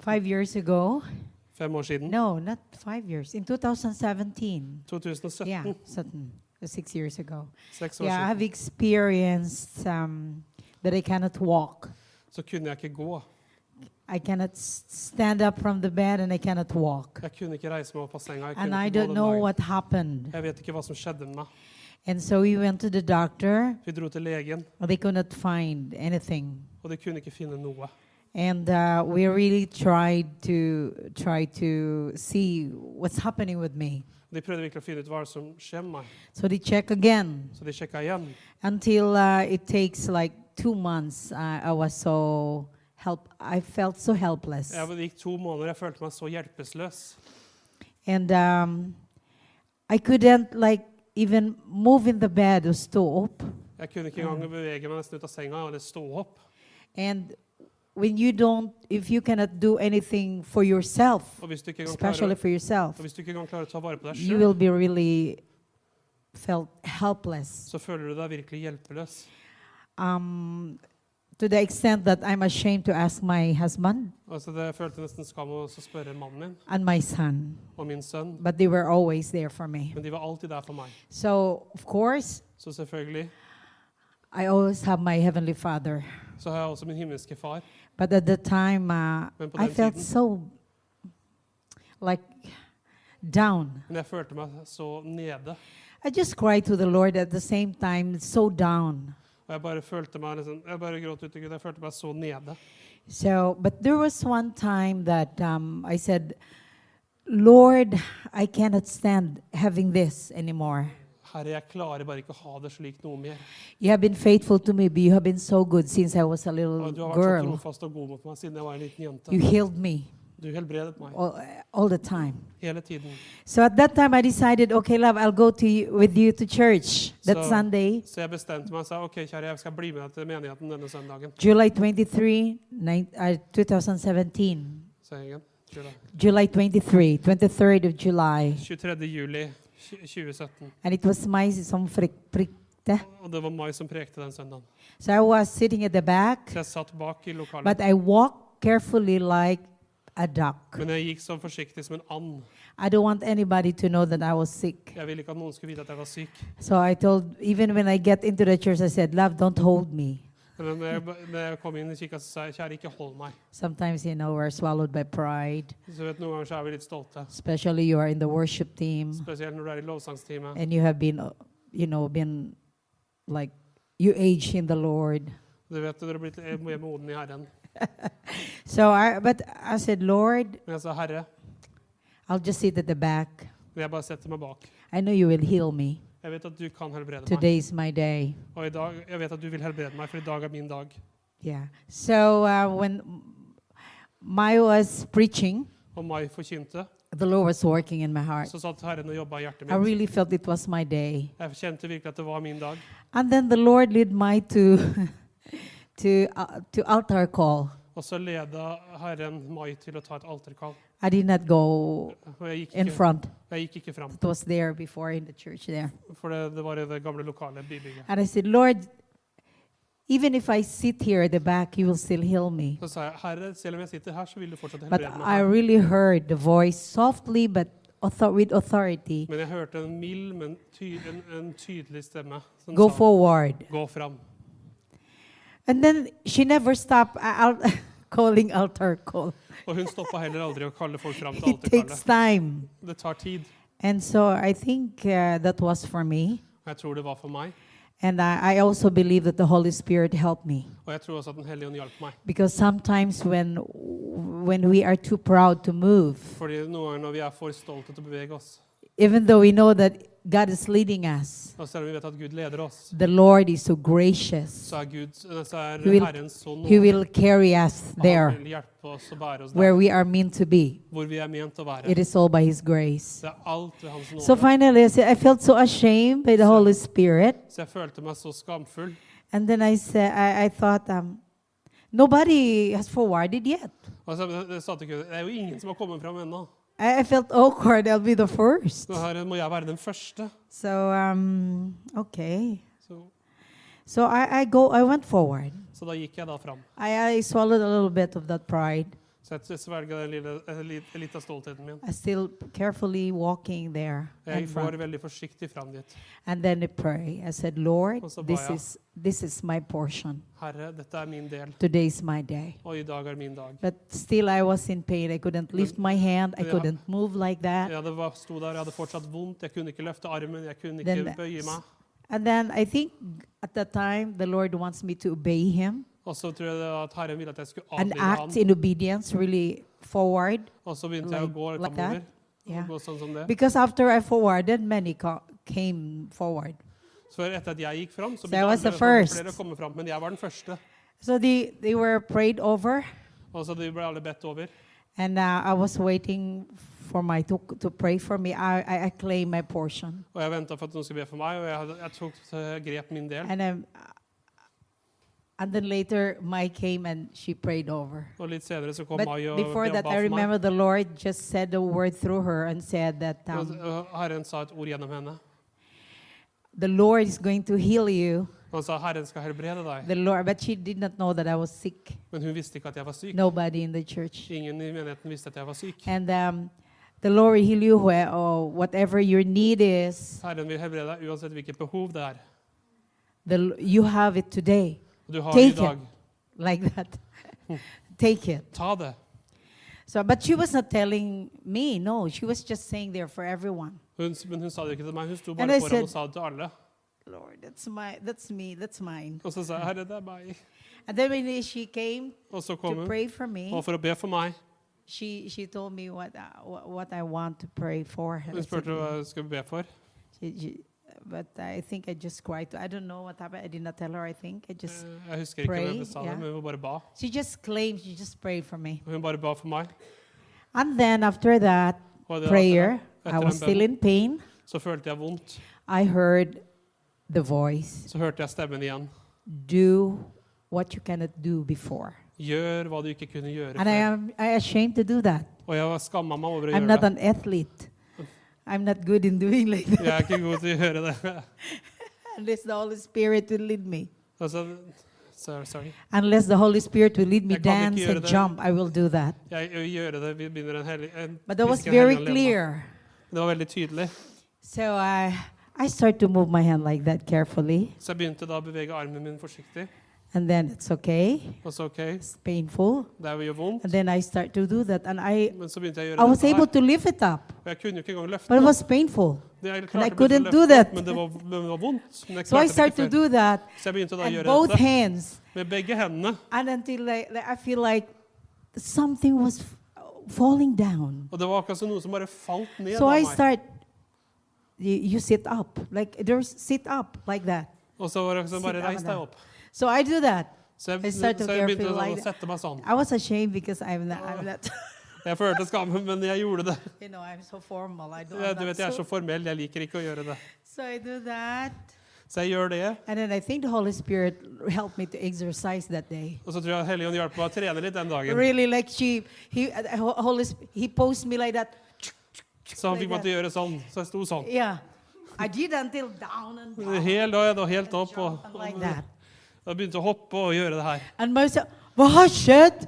Five years ago. fem år siden. No, not five years. In 2017. 2017. Yeah, certain, six years ago. Seks år Yeah, I have experienced um, that I cannot walk. Så kunne jeg ikke gå. I cannot stand up from the bed and I cannot walk. Jeg kunne ikke reise meg opp av senga. Jeg, And I don't know what happened. jeg vet ikke hva som skjedde med meg. And so we went to the doctor. Vi dro til legen, They could not find anything. og de kunne ikke finne noe. And uh, we really tried to try to see what's happening with me. De prøvde virkelig å finne ut hva som skjer med meg. So they check again Så de sjekka igjen. until uh, it takes like two months. Uh, I was so help. I felt so helpless. Jeg, det gikk to måneder, jeg følte meg så hjelpeløs. And um, I couldn't like even moving the bed or stå opp. Jeg kunne ikke engang bevege meg nesten ut av senga eller stå opp. And when you don't, if you cannot do anything for yourself, especially for yourself, you will be really felt helpless. så føler du deg virkelig hjelpeløs. Um, to the extent that I'm ashamed to ask my husband Altså det, følte nesten skam å så spørre mannen min and my son, og min sønn, but they were always there for me. men de var alltid der for meg. So, of course, Så selvfølgelig I always have my Heavenly Father. så har jeg også min himmelske far. But at the time, uh, Men på I den felt tiden- so like down. Men jeg følte meg så nede. I just cried to the Lord at the same time, so down. Og jeg bare følte meg liksom, jeg bare gråt ut til Gud. Jeg følte meg så nede. So, but there was one time that um, I said, Lord, I cannot stand having this anymore. Herre, jeg klarer bare ikke å ha det slik noe mer. You have been faithful to me, but you have been so good since I was a little Og du har vært så girl. trofast og god mot meg siden jeg var en liten You healed me Du helbredet meg all, all the time. hele tiden. So at that time, I decided, okay, love, I'll go to you, with you to church that So- Sunday, Så jeg bestemte meg og sa ok, kjære, jeg skal bli med deg til menigheten denne søndagen. July 23, nine, uh, 2017. sa jeg igjen. July. July 23, 23rd of July. 23. juli tj- 2017. And it was my som frik- prikte. Og det var meg som prekte den søndagen. So I was sitting at the back, Så jeg satt bak i lokalet. but I walked carefully like a duck. Men jeg gikk så forsiktig som en and. I don't want anybody to know that I was sick. Jeg ville ikke at noen skulle vite at jeg var syk. So I told, even when I get into the church, I said, Love, don't hold me. Men når jeg, når jeg kom inn i kirka, så sa jeg kjære, ikke hold meg. Sometimes, you know, we're swallowed by pride, Så vet Noen ganger så er vi litt stolte. especially you are in the worship team Spesielt når du er i lovsangsteamet. and you have been, uh, you know, been like, you age in the Lord. Du vet når du er blitt litt mer moden i Herren. So I, but I said, Lord, Men sa, Herre, I'll just sit at the back. bare setter meg bak. I know you will heal me. Jeg vet at du kan helbrede meg. Today is my day. Og i dag, jeg vet at du vil helbrede meg, for i dag er min dag. Yeah. So uh, when Maya was preaching, Og Mai forkynte, the Lord was working in my heart. så satt Herren og jobba i hjertet I mitt. really felt it was my day. Jeg kjente virkelig at det var min dag. And then the Lord led me to to uh, to altar call. Og så leda Herren Mai til å ta et alterkall. I did not go Og jeg gikk in ikke, front. jeg gikk ikke fram, It was there before in the church there. for det, det var i det gamle lokale bybygget. And I said, Lord, even if I sit here at the back, you will still heal me. Så sa jeg, Herre, selv om jeg sitter her, så vil du fortsatt But helbrede I meg. really heard the voice softly but author- with authority. Men jeg hørte en mild, men ty en, en tydelig stemme som Go sa, forward. gå fram. And then she never stopped al- calling altar call. Og hun stoppa heller aldri å kalle folk fram til It takes alterkallet. time. Det tar tid. And so I think uh, that was for me. Og jeg tror det var for meg. And I, I also believe that the Holy Spirit helped me. Og jeg tror også at Den hellige ånd hjalp meg. Because sometimes when, when we are too proud to move, Fordi noen ganger når vi er for stolte til å bevege oss, even though we know that God is leading us, og selv om vi vet at Gud leder oss, the Lord is so gracious. så er, Gud, så er He will- Herren så He will carry us Han there vil hjelpe oss og bære oss where der, we are meant to be. hvor vi er ment å være. It is all by His grace. Det er alt ved Hans So finally, I, said, I felt so ashamed by the Holy Spirit. Så jeg følte meg så skamfull. And then I said, I, I thought, um, nobody has forwarded yet. Og så, det, det, sa til Gud, det er jo ingen som har kommet fram ennå. I, felt awkward. I'll be the first. Så her må jeg være den første. So um, okay. Så, So I, I go. I went forward. så da gikk jeg da fram. I, I swallowed a little bit of that pride. Så jeg svelger den lille, eh, li- litt av stoltheten min. I still carefully walking there Jeg går veldig forsiktig fram dit. And then I pray. I said, Lord, Og så ba this is this is my portion. Herre, dette er min del, Today's my day. og i dag er min dag. But still I was in pain. I couldn't lift my hand. I couldn't move like that. Jeg hadde, sto der, jeg hadde fortsatt vondt, jeg kunne ikke løfte armen, jeg kunne ikke bøye meg. And then I think at that time the Lord wants me to obey him Og så tror jeg at Herren ville at jeg skulle and adlyde act ham. in obedience really forward. Og så begynte jeg å gå like framover. Yeah. Gå sånn som det. Because after I forwarded, many co- came forward. Så etter at jeg gikk fram, så So I was begynte the andre- first. flere å komme fram. Men jeg var den første. So they, they were prayed over, Og så de ble alle bedt over. and uh, I was waiting for my to, to pray for me. I, I, I claim my portion. Og jeg venta for at noen skulle be for meg, og jeg, hadde, jeg tok eh, grep min del. And, um, and then later, Mai came and she prayed over. Og litt senere så kom But Mai before that, I remember the Lord just said a word through her and said that um, Herren sa et ord gjennom henne. the Lord is going to heal you. Han sa Herren skal helbrede deg. The Lord, but she did not know that I was sick. Men hun visste ikke at jeg var syk. Nobody in the church. Ingen i menigheten visste at jeg var syk. And um, the Lord will heal you where, or whatever your need is. Herren vil helbrede deg uansett hvilket behov det. The, you have it today, du har det i dag. it. like that. Take it. Ta det. So, but she was not telling me. No, she was just saying there for everyone. Hun, men hun sa det ikke til meg. Hun sto bare foran said- og sa det til alle. Lord, that's my, that's me, that's mine. Og så sa jeg, Herre, det er meg. And then when she came Og så kom to hun. pray for me, Og for å be for meg. she she told me what uh, what I want to pray for. Hun spurte hva jeg skulle be for. she, she, but I think I just cried. I don't know what happened. I did not tell her. I think I just. Eh, Jeg husker ikke pray, hvem jeg sa det, yeah. men hun bare ba. She just claimed. She just prayed for me. Hun bare ba for meg. And then after that prayer, I was still in pain. Så følte jeg vondt. I heard the voice. Så hørte jeg stemmen igjen. Do what you cannot do before. Gjør hva du ikke kunne gjøre And I am I ashamed to do that. Og jeg skamma meg over å I'm gjøre not det. an athlete. I'm not good in doing like that Jeg er ikke god til å gjøre det. unless the Holy Spirit will lead me. Altså, sorry, sorry. Unless the Holy Spirit will lead me Jeg dance and det. jump, I will do that. Jeg jeg gjør det. Vi begynner en hellig en, But that was very clear. Det var veldig tydelig. So I I started to move my hand like that carefully, Så jeg begynte da å bevege armen min forsiktig. And then it's okay. Og så OK, It's painful, det jo vondt. and then I start to do that, and I Men så begynte jeg å I was det able her. to lift it up, Og jeg kunne jo ikke engang løfte but it was painful. Det- Jeg and I couldn't do løfte that. opp, men det var, men det var vondt. Men jeg So I klarte det start to ikke do that, Så jeg begynte da å and gjøre both dette hands, med begge hendene. and until I, I feel like something was f- falling down. Og det var akkurat som noe som bare falt ned So av I meg. start. You, you sit up, like there's sit up like that. Og så var det bare Sit down reis deg opp. So I do that. Så jeg, I så jeg begynte sånn å like sette meg sånn. I was ashamed because I'm not, I'm not Jeg følte skammen, men jeg gjorde det. you know, I'm so formal. I don't. Du vet, Jeg er så formell, jeg liker ikke å gjøre det. So I do that, Så jeg gjør det. and then I think the Holy Spirit helped me to exercise that day. Og så tror jeg Helligånd hjalp meg å trene litt den dagen. Really, like she, he, Holy, he me like that. Så han fikk meg til å gjøre sånn. Så jeg sto sånn. Yeah, I did until down and down, Helt, og helt opp. Og, like that. Og begynte å hoppe og gjøre det her. And «Hva what skjedd?»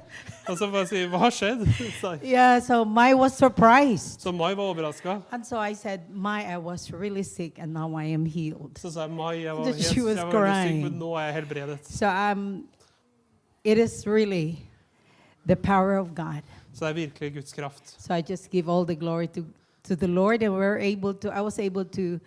Og så bare si Hva har skjedd? sa. Yeah, so Mai was surprised. Så Mai var overraska. And so I said, Mai, I was really sick and now I am healed. Så sa jeg Mai, jeg var, helt, she was var veldig syk, crying. men nå er jeg helbredet. So um, it is really the power of God. Så det er virkelig Guds kraft. So I just give all the glory to, to the Lord, and we're able to. I was able to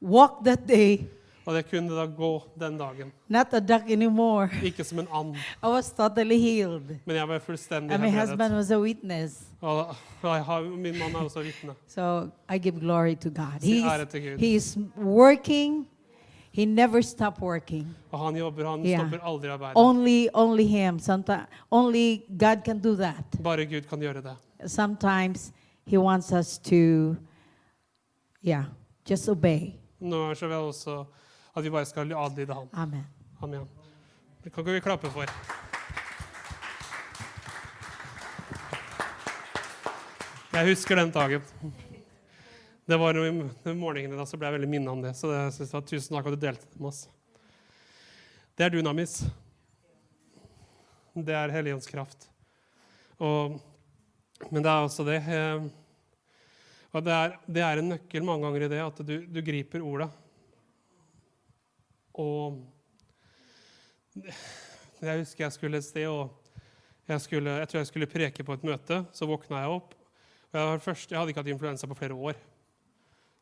walk that day, Og det kunne da gå den dagen. not a duck anymore. Ikke som en and, I was totally healed, men jeg var fullstendig and my husband helbredet. was a witness. Og jeg min mann er også vitne. So I give glory to God. He's, ære til Gud. he's working. He never stopped working. Og han jobber, han yeah. stopper aldri arbeidet. Only, only Him. Sometimes only God can do that. Bare Gud kan gjøre det. Sometimes He wants us to, yeah, just obey. Noen ganger så vel jeg også at vi bare skal adlyde han. Amen. Amen. Det kan ikke vi klappe for. Jeg husker den dagen. Det var noe i morgenen da, så ble jeg veldig minnet om det. Så det, jeg synes det var tusen takk at du delte det med oss. Det er dunamis. Det er Helligånds kraft. Og, men det er også det eh, og det er, det er en nøkkel mange ganger i det at du, du griper ordet. Og jeg husker jeg skulle et sted, og jeg, skulle, jeg tror jeg skulle preke på et møte. Så våkna jeg opp. og Jeg, først, jeg hadde ikke hatt influensa på flere år.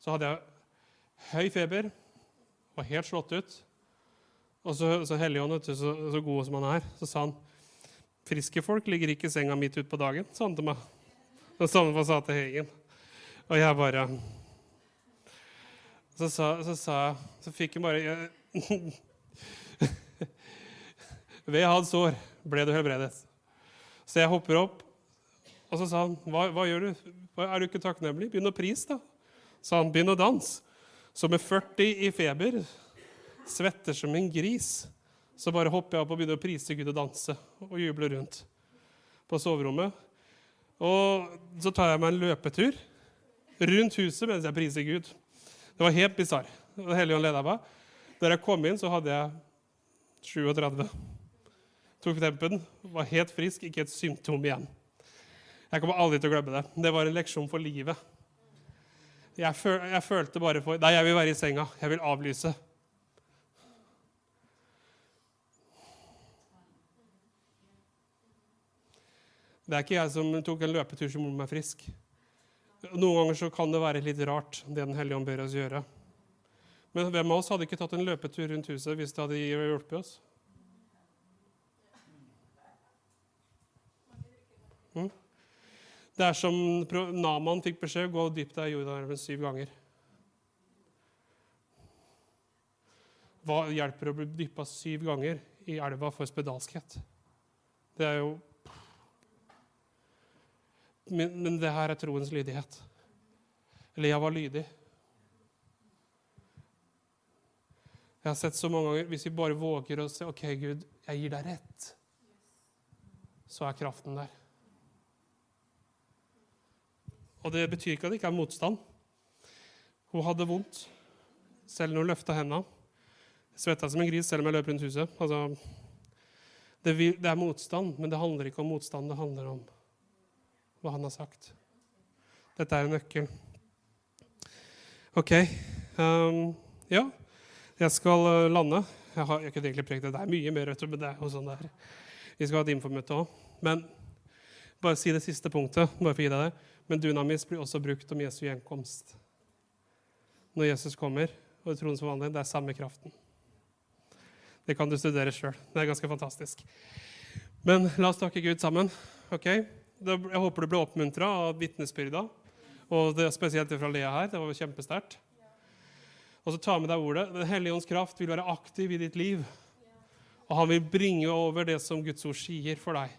Så hadde jeg høy feber, var helt slått ut. Og så, så Helligånd, så, så god som han er, så sa han friske folk ligger ikke i senga midt utpå dagen, sa han til meg. Det samme han sa til Hegen. Og jeg bare Så sa, så sa Så fikk jeg bare jeg, Ved hans sår ble du helbredet. Så jeg hopper opp, og så sa han, hva, hva gjør du? Er du ikke takknemlig? Begynn å prise, da. Så han, begynn å danse. Så med 40 i feber, svetter som en gris, så bare hopper jeg opp og begynner å prise Gud og danse og juble rundt på soverommet. Og så tar jeg meg en løpetur rundt huset mens jeg priser Gud. Det var helt bisarr. Helligånd leda meg. Da jeg kom inn, så hadde jeg 37. Tok tempen, var helt frisk, ikke et symptom igjen. Jeg kommer aldri til å glemme det. Det var en leksjon for livet. Jeg, føl jeg følte bare for Nei, jeg vil være i senga. Jeg vil avlyse. Det er ikke jeg som tok en løpetur som gjorde meg frisk. Noen ganger så kan det være litt rart, det Den hellige ånd ber oss gjøre. Men hvem av oss hadde ikke tatt en løpetur rundt huset hvis det hadde hjulpet oss? Mm? Det er som Naman fikk beskjed gå deg i Jordanelven syv ganger. Hva hjelper å bli dyppa syv ganger i elva for spedalskhet? Det er jo men, men det her er troens lydighet. Eller jeg var lydig. Jeg har sett så mange ganger Hvis vi bare våger å si OK, Gud, jeg gir deg rett, så er kraften der. Og det betyr ikke at det ikke er motstand. Hun hadde vondt selv når hun løfta hendene. Svetta som en gris selv om jeg løp rundt huset. Altså, det, det er motstand, men det handler ikke om motstand. Det handler om hva han har sagt. Dette er en nøkkel. OK. Um, ja, jeg skal uh, lande. Jeg har ikke egentlig prekt det. Det er mye mer, men det er jo sånn det er. Vi skal ha et infomøte òg. Men bare si det siste punktet. bare for å gi deg det. Men dunamis blir også brukt om Jesu gjenkomst. Når Jesus kommer, og troen som vanlig, det er samme kraften. Det kan du studere sjøl. Det er ganske fantastisk. Men la oss takke Gud sammen. ok? Jeg håper du ble oppmuntra av vitnesbyrda, og det spesielt fra Lea her. Det var kjempesterkt. Og så ta med deg ordet. Den hellige ånds kraft vil være aktiv i ditt liv. Og han vil bringe over det som Guds ord sier for deg.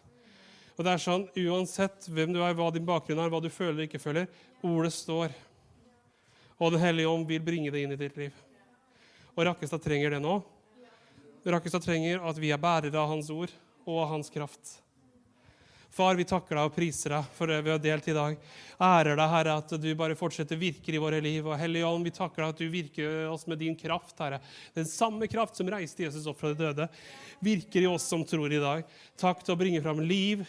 Og det er sånn, Uansett hvem du er, hva din bakgrunn er, hva du føler eller ikke føler, ordet står. Og Den hellige ånd vil bringe det inn i ditt liv. Og Rakkestad trenger det nå. Rakkestad trenger at vi er bærere av hans ord og av hans kraft. Far, vi takker deg og priser deg for det vi har delt i dag. Ærer deg, Herre, at du bare fortsetter virker i våre liv. Og Hellige Ånd, vi takker deg at du virker oss med din kraft, Herre. Den samme kraft som reiste Jesus opp fra de døde, virker i oss som tror i dag. Takk til å bringe fram liv,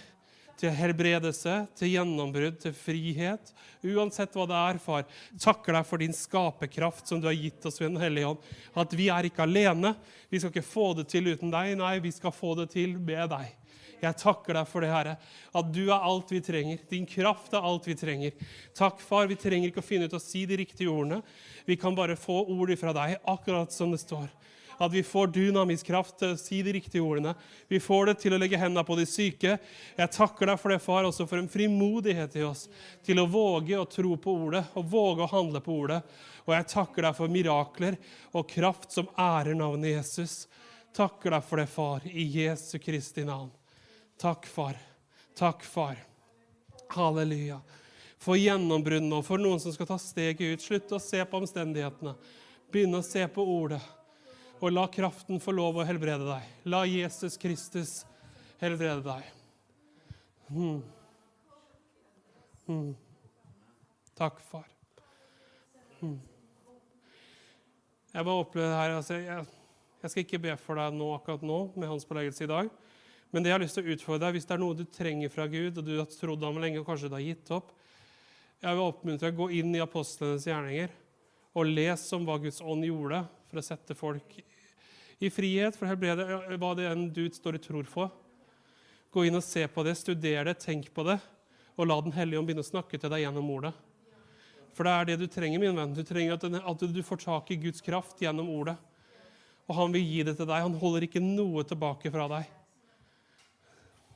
til helbredelse, til gjennombrudd, til frihet. Uansett hva det er, far. Takker deg for din skaperkraft som du har gitt oss ved Den hellige ånd. At vi er ikke alene. Vi skal ikke få det til uten deg. Nei, vi skal få det til med deg. Jeg takker deg for det, Herre, at du er alt vi trenger. Din kraft er alt vi trenger. Takk, far. Vi trenger ikke å finne ut å si de riktige ordene. Vi kan bare få ord fra deg, akkurat som det står. At vi får dynamisk kraft til å si de riktige ordene. Vi får det til å legge hendene på de syke. Jeg takker deg for det, far, også for en frimodighet i oss til å våge å tro på ordet og våge å handle på ordet. Og jeg takker deg for mirakler og kraft som ærer navnet Jesus. Takker deg for det, far, i Jesu Kristi navn. Takk, far. Takk, far. Halleluja. For gjennombrudd nå, for noen som skal ta steget ut. Slutt å se på omstendighetene. Begynn å se på ordet. Og la kraften få lov å helbrede deg. La Jesus Kristus helbrede deg. Mm. Mm. Takk, far. Mm. Jeg bare opplever det her altså, jeg, jeg, skal ikke be for deg nå, akkurat nå med hans påleggelse i dag. Men det jeg har lyst til å utfordre deg, hvis det er noe du trenger fra Gud, og du har trodd ham lenge og kanskje du har gitt opp, jeg vil oppmuntre deg å gå inn i apostlenes gjerninger og les om hva Guds ånd gjorde for å sette folk i frihet, for å helbrede hva det enn du står i tror for. Gå inn og se på det, studer det, tenk på det, og la Den hellige ånd begynne å snakke til deg gjennom ordet. For det er det du trenger, min venn. Du trenger at, du får tak i Guds kraft gjennom ordet. Og han vil gi det til deg. Han holder ikke noe tilbake fra deg.